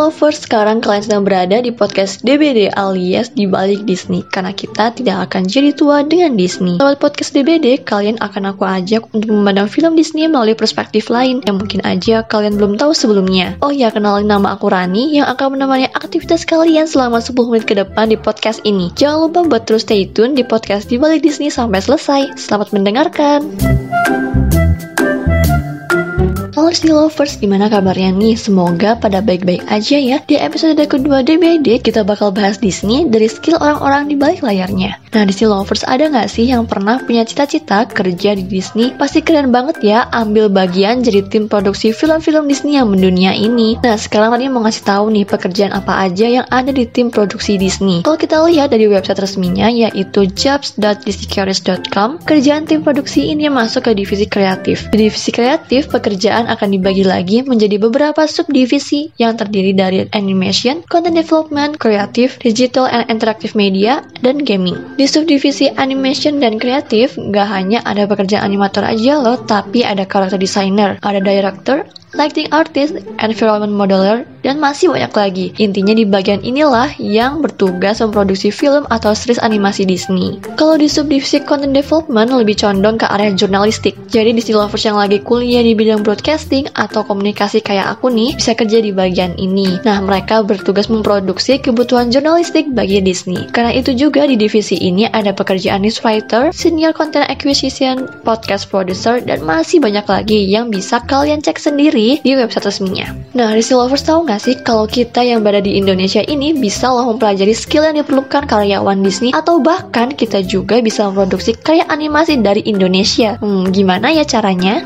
Lovers, sekarang kalian sedang berada di podcast DBD alias di balik Disney karena kita tidak akan jadi tua dengan Disney. Lewat podcast DBD, kalian akan aku ajak untuk memandang film Disney melalui perspektif lain yang mungkin aja kalian belum tahu sebelumnya. Oh ya, kenalin nama aku Rani yang akan menemani aktivitas kalian selama 10 menit ke depan di podcast ini. Jangan lupa buat terus stay tune di podcast di balik Disney sampai selesai. Selamat mendengarkan. Halo Disney Lovers, gimana kabarnya nih? Semoga pada baik-baik aja ya. Di episode kedua DBD, kita bakal bahas Disney dari skill orang-orang di balik layarnya. Nah, Disney Lovers ada nggak sih yang pernah punya cita-cita kerja di Disney? Pasti keren banget ya, ambil bagian jadi tim produksi film-film Disney yang mendunia ini. Nah, sekarang tadi mau ngasih tahu nih pekerjaan apa aja yang ada di tim produksi Disney. Kalau kita lihat dari website resminya, yaitu jobs.disneycareers.com, kerjaan tim produksi ini masuk ke divisi kreatif. Di divisi kreatif, pekerjaan akan dibagi lagi menjadi beberapa subdivisi yang terdiri dari animation, content development, kreatif, digital and interactive media, dan gaming. Di subdivisi animation dan kreatif, gak hanya ada pekerjaan animator aja loh, tapi ada karakter designer, ada director, lighting artist, environment modeler, dan masih banyak lagi. Intinya di bagian inilah yang bertugas memproduksi film atau series animasi Disney. Kalau di subdivisi content development lebih condong ke area jurnalistik. Jadi Disney lovers yang lagi kuliah di bidang broadcasting atau komunikasi kayak aku nih bisa kerja di bagian ini. Nah, mereka bertugas memproduksi kebutuhan jurnalistik bagi Disney. Karena itu juga di divisi ini ada pekerjaan news writer, senior content acquisition, podcast producer, dan masih banyak lagi yang bisa kalian cek sendiri di website resminya. Nah, Disney Lovers tahu nggak sih kalau kita yang berada di Indonesia ini bisa loh mempelajari skill yang diperlukan karyawan Disney atau bahkan kita juga bisa memproduksi karya animasi dari Indonesia. Hmm, gimana ya caranya?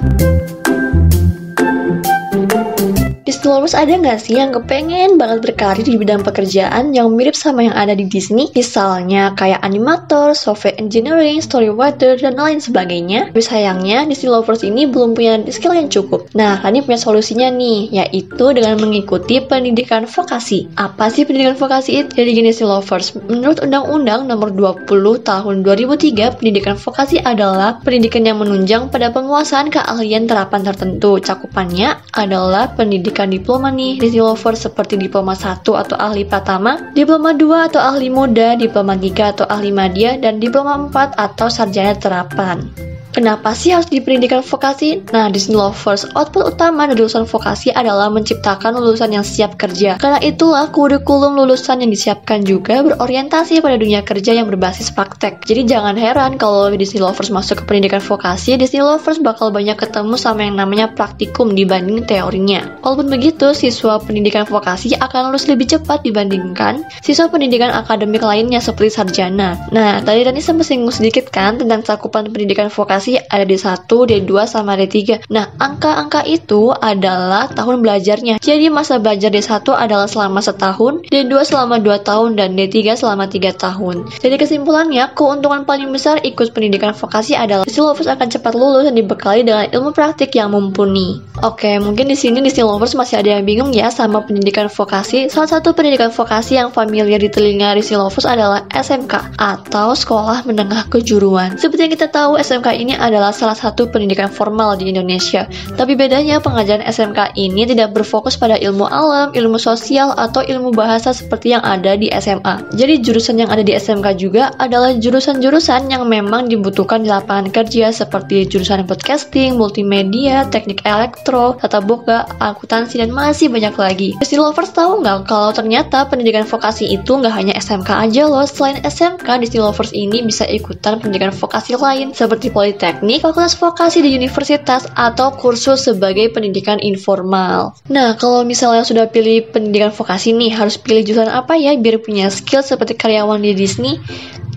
Disneylovers ada nggak sih yang kepengen banget berkarir di bidang pekerjaan yang mirip sama yang ada di Disney? Misalnya kayak animator, software engineering, storywriter, dan lain sebagainya. Tapi sayangnya Disneylovers ini belum punya skill yang cukup. Nah, kalian punya solusinya nih, yaitu dengan mengikuti pendidikan vokasi. Apa sih pendidikan vokasi itu? Jadi gini Disneylovers, menurut Undang-Undang Nomor 20 Tahun 2003, pendidikan vokasi adalah pendidikan yang menunjang pada penguasaan keahlian terapan tertentu. Cakupannya adalah pendidikan mendapatkan diploma nih Disney Lover seperti diploma 1 atau ahli pratama, diploma 2 atau ahli muda, diploma 3 atau ahli media, dan diploma 4 atau sarjana terapan. Kenapa sih harus di pendidikan vokasi? Nah, Disney Lovers, output utama dari lulusan vokasi adalah menciptakan lulusan yang siap kerja. Karena itulah kurikulum lulusan yang disiapkan juga berorientasi pada dunia kerja yang berbasis praktek. Jadi jangan heran kalau Disney Lovers masuk ke pendidikan vokasi, Disney Lovers bakal banyak ketemu sama yang namanya praktikum dibanding teorinya. Walaupun begitu, siswa pendidikan vokasi akan lulus lebih cepat dibandingkan siswa pendidikan akademik lainnya seperti sarjana. Nah, tadi tadi sempat singgung sedikit kan tentang cakupan pendidikan vokasi masih ada D1, D2, sama D3. Nah, angka-angka itu adalah tahun belajarnya. Jadi masa belajar D1 adalah selama setahun, D2 selama 2 tahun, dan D3 selama 3 tahun. Jadi kesimpulannya, keuntungan paling besar ikut pendidikan vokasi adalah lovers akan cepat lulus dan dibekali dengan ilmu praktik yang mumpuni. Oke, mungkin di sini di lovers masih ada yang bingung ya sama pendidikan vokasi. Salah satu pendidikan vokasi yang familiar di telinga di lovers adalah SMK atau Sekolah Menengah Kejuruan. Seperti yang kita tahu, SMK ini adalah salah satu pendidikan formal di Indonesia. Tapi bedanya pengajaran SMK ini tidak berfokus pada ilmu alam, ilmu sosial, atau ilmu bahasa seperti yang ada di SMA. Jadi jurusan yang ada di SMK juga adalah jurusan-jurusan yang memang dibutuhkan di lapangan kerja seperti jurusan podcasting, multimedia, teknik elektro, tata boga, akuntansi, dan masih banyak lagi. Pasti lovers tahu nggak kalau ternyata pendidikan vokasi itu nggak hanya SMK aja loh. Selain SMK, Disney Lovers ini bisa ikutan pendidikan vokasi lain seperti politeknik teknik, fakultas vokasi di universitas, atau kursus sebagai pendidikan informal. Nah, kalau misalnya sudah pilih pendidikan vokasi nih, harus pilih jurusan apa ya biar punya skill seperti karyawan di Disney?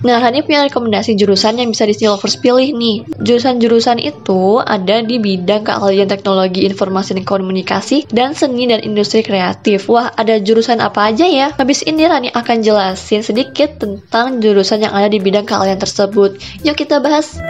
Nah, Rani punya rekomendasi jurusan yang bisa Disney Lovers pilih nih. Jurusan-jurusan itu ada di bidang keahlian teknologi informasi dan komunikasi dan seni dan industri kreatif. Wah, ada jurusan apa aja ya? Habis ini Rani akan jelasin sedikit tentang jurusan yang ada di bidang keahlian tersebut. Yuk kita bahas.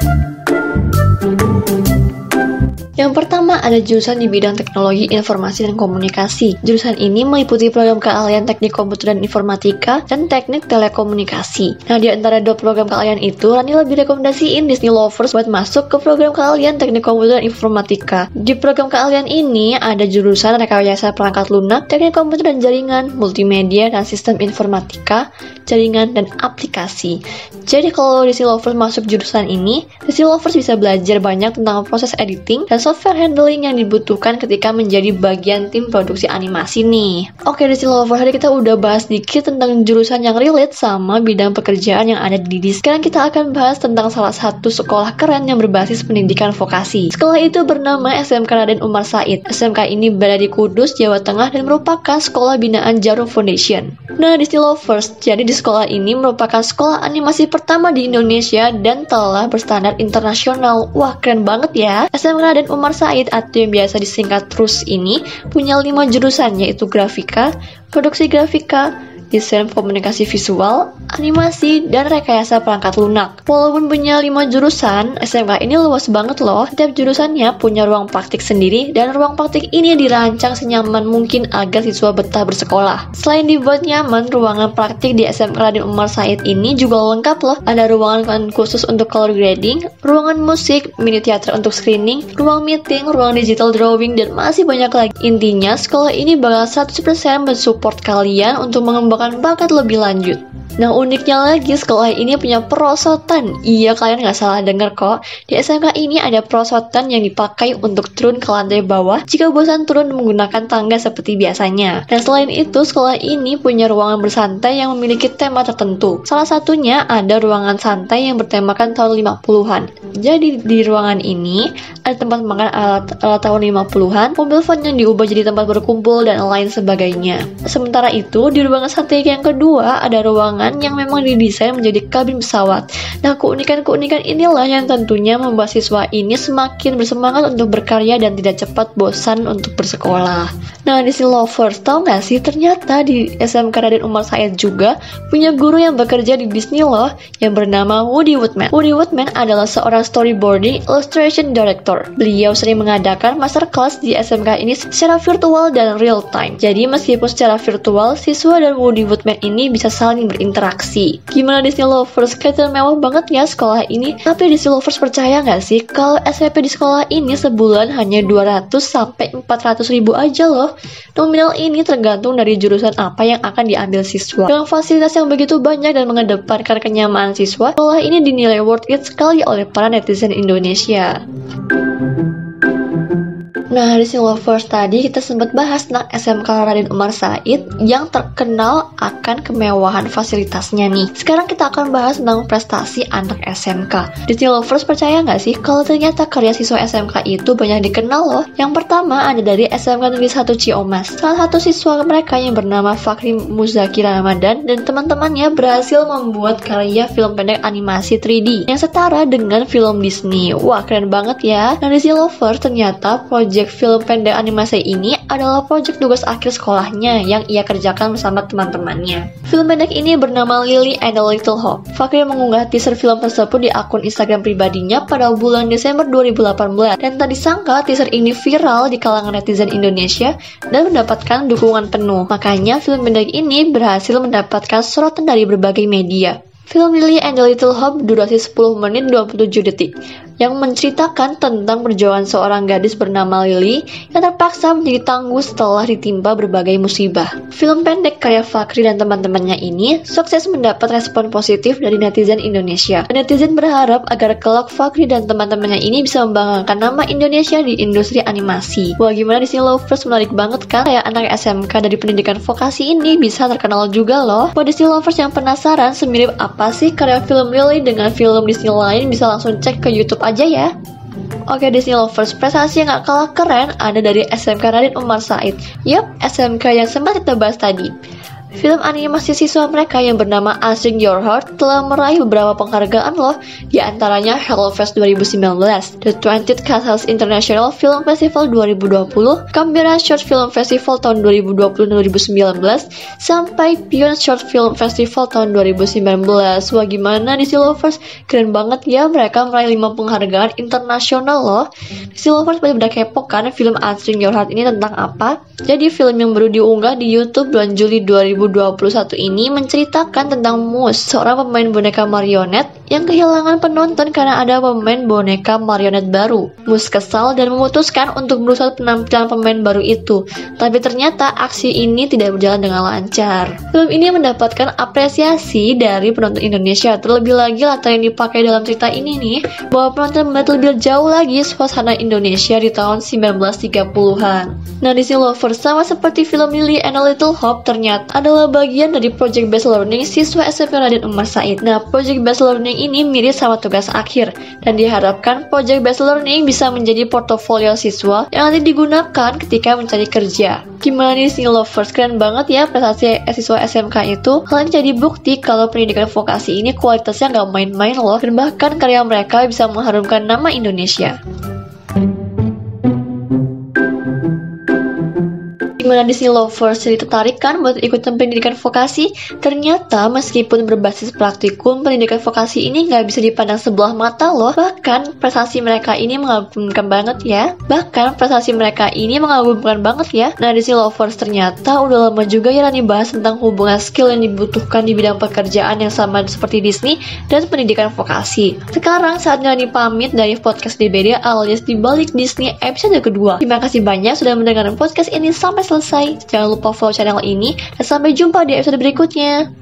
Yang pertama ada jurusan di bidang teknologi informasi dan komunikasi. Jurusan ini meliputi program keahlian teknik komputer dan informatika dan teknik telekomunikasi. Nah, di antara dua program keahlian itu, Rani lebih rekomendasiin Disney Lovers buat masuk ke program keahlian teknik komputer dan informatika. Di program keahlian ini ada jurusan rekayasa perangkat lunak, teknik komputer dan jaringan, multimedia dan sistem informatika, jaringan dan aplikasi. Jadi kalau Disney Lovers masuk jurusan ini, Disney Lovers bisa belajar banyak tentang proses editing dan software handling yang dibutuhkan ketika menjadi bagian tim produksi animasi nih. Oke, di Lover, hari kita udah bahas dikit tentang jurusan yang relate sama bidang pekerjaan yang ada di DIS. Sekarang kita akan bahas tentang salah satu sekolah keren yang berbasis pendidikan vokasi. Sekolah itu bernama SMK Raden Umar Said. SMK ini berada di Kudus, Jawa Tengah dan merupakan sekolah binaan Jarum Foundation. Nah, di Lovers, jadi di sekolah ini merupakan sekolah animasi pertama di Indonesia dan telah berstandar internasional. Wah, keren banget ya. SMK Raden Umar Said atau yang biasa disingkat TRUS ini punya lima jurusan yaitu grafika, produksi grafika, desain komunikasi visual, animasi, dan rekayasa perangkat lunak. Walaupun punya 5 jurusan, SMK ini luas banget loh. Setiap jurusannya punya ruang praktik sendiri dan ruang praktik ini dirancang senyaman mungkin agar siswa betah bersekolah. Selain dibuat nyaman, ruangan praktik di SMK Raden Umar Said ini juga lengkap loh. Ada ruangan khusus untuk color grading, ruangan musik, mini teater untuk screening, ruang meeting, ruang digital drawing, dan masih banyak lagi. Intinya, sekolah ini bakal 100% mensupport kalian untuk mengembangkan mengembangkan bakat lebih lanjut. Nah uniknya lagi sekolah ini punya perosotan. Iya kalian nggak salah dengar kok. Di SMK ini ada perosotan yang dipakai untuk turun ke lantai bawah jika bosan turun menggunakan tangga seperti biasanya. Dan selain itu sekolah ini punya ruangan bersantai yang memiliki tema tertentu. Salah satunya ada ruangan santai yang bertemakan tahun 50-an. Jadi di ruangan ini ada tempat makan alat, alat tahun 50-an, mobil van yang diubah jadi tempat berkumpul dan lain sebagainya. Sementara itu di ruangan yang kedua ada ruangan yang memang didesain menjadi kabin pesawat. Nah, keunikan-keunikan inilah yang tentunya membuat siswa ini semakin bersemangat untuk berkarya dan tidak cepat bosan untuk bersekolah. Nah, di sini lovers, tau gak sih ternyata di SMK Raden Umar Said juga punya guru yang bekerja di Disney loh yang bernama Woody Woodman. Woody Woodman adalah seorang storyboarding illustration director. Beliau sering mengadakan masterclass di SMK ini secara virtual dan real time. Jadi meskipun secara virtual, siswa dan Woody Woodman ini bisa saling berinteraksi. Gimana Disney Lovers? Kayaknya mewah banget ya sekolah ini. Tapi Disney Lovers percaya nggak sih kalau SPP di sekolah ini sebulan hanya 200 sampai 400 ribu aja loh. Nominal ini tergantung dari jurusan apa yang akan diambil siswa. Dengan fasilitas yang begitu banyak dan mengedepankan kenyamanan siswa, sekolah ini dinilai worth it sekali oleh para netizen Indonesia. Nah, di Lovers tadi kita sempat bahas tentang SMK Raden Umar Said yang terkenal akan kemewahan fasilitasnya nih. Sekarang kita akan bahas tentang prestasi anak SMK. Di Lovers percaya nggak sih kalau ternyata karya siswa SMK itu banyak dikenal loh? Yang pertama ada dari SMK Negeri 1 Ciomas. Salah satu siswa mereka yang bernama Fakri Muzaki Ramadan dan teman-temannya berhasil membuat karya film pendek animasi 3D yang setara dengan film Disney. Wah, keren banget ya. Nah, di Lovers ternyata project Project film pendek animasi ini adalah proyek tugas akhir sekolahnya yang ia kerjakan bersama teman-temannya. Film pendek ini bernama Lily and the Little Hope. Fakir mengunggah teaser film tersebut di akun Instagram pribadinya pada bulan Desember 2018 dan tak disangka teaser ini viral di kalangan netizen Indonesia dan mendapatkan dukungan penuh. Makanya film pendek ini berhasil mendapatkan sorotan dari berbagai media. Film Lily and the Little Hope durasi 10 menit 27 detik yang menceritakan tentang perjuangan seorang gadis bernama Lily yang terpaksa menjadi tangguh setelah ditimpa berbagai musibah. Film pendek karya Fakri dan teman-temannya ini sukses mendapat respon positif dari netizen Indonesia. Netizen berharap agar kelak Fakri dan teman-temannya ini bisa membanggakan nama Indonesia di industri animasi. Wah gimana di sini lovers menarik banget kan? Kayak anak SMK dari pendidikan vokasi ini bisa terkenal juga loh. Buat Disney lovers yang penasaran semirip apa sih karya film Lily dengan film Disney lain bisa langsung cek ke YouTube aja ya. Oke Disney Lovers, prestasi yang gak kalah keren ada dari SMK Radin Umar Said. Yup, SMK yang sempat kita bahas tadi. Film animasi siswa mereka yang bernama Asking Your Heart telah meraih beberapa penghargaan loh, di antaranya Hellfest 2019, The 20th Castles International Film Festival 2020, Canberra Short Film Festival tahun 2020-2019, sampai Beyond Short Film Festival tahun 2019. Wah gimana di Lovers? Keren banget ya mereka meraih 5 penghargaan internasional loh. Di Lovers pada udah kepo kan film Asking Your Heart ini tentang apa? Jadi film yang baru diunggah di YouTube bulan Juli 2020 2021 ini menceritakan tentang Moose, seorang pemain boneka marionet yang kehilangan penonton karena ada pemain boneka marionet baru. Moose kesal dan memutuskan untuk merusak penampilan pemain baru itu, tapi ternyata aksi ini tidak berjalan dengan lancar. Film ini mendapatkan apresiasi dari penonton Indonesia, terlebih lagi latar yang dipakai dalam cerita ini nih, bahwa penonton melihat lebih jauh lagi suasana Indonesia di tahun 1930-an. Nah, di sini Lover sama seperti film Lily and a Little Hope ternyata ada adalah bagian dari Project Based Learning siswa SMP Raden Umar Said. Nah, Project Based Learning ini mirip sama tugas akhir dan diharapkan Project Based Learning bisa menjadi portofolio siswa yang nanti digunakan ketika mencari kerja. Gimana nih single lovers? Keren banget ya prestasi siswa SMK itu. Hal ini jadi bukti kalau pendidikan vokasi ini kualitasnya nggak main-main loh dan bahkan karya mereka bisa mengharumkan nama Indonesia. Gimana Disney Lovers jadi tertarik kan buat ikutan pendidikan vokasi? Ternyata meskipun berbasis praktikum, pendidikan vokasi ini nggak bisa dipandang sebelah mata loh. Bahkan prestasi mereka ini mengagumkan banget ya. Bahkan prestasi mereka ini mengagumkan banget ya. Nah Disney Lovers ternyata udah lama juga ya Rani bahas tentang hubungan skill yang dibutuhkan di bidang pekerjaan yang sama seperti Disney dan pendidikan vokasi. Sekarang saatnya Rani pamit dari podcast DBD alias di balik Disney episode kedua. Terima kasih banyak sudah mendengarkan podcast ini sampai selesai selesai. Jangan lupa follow channel ini dan sampai jumpa di episode berikutnya.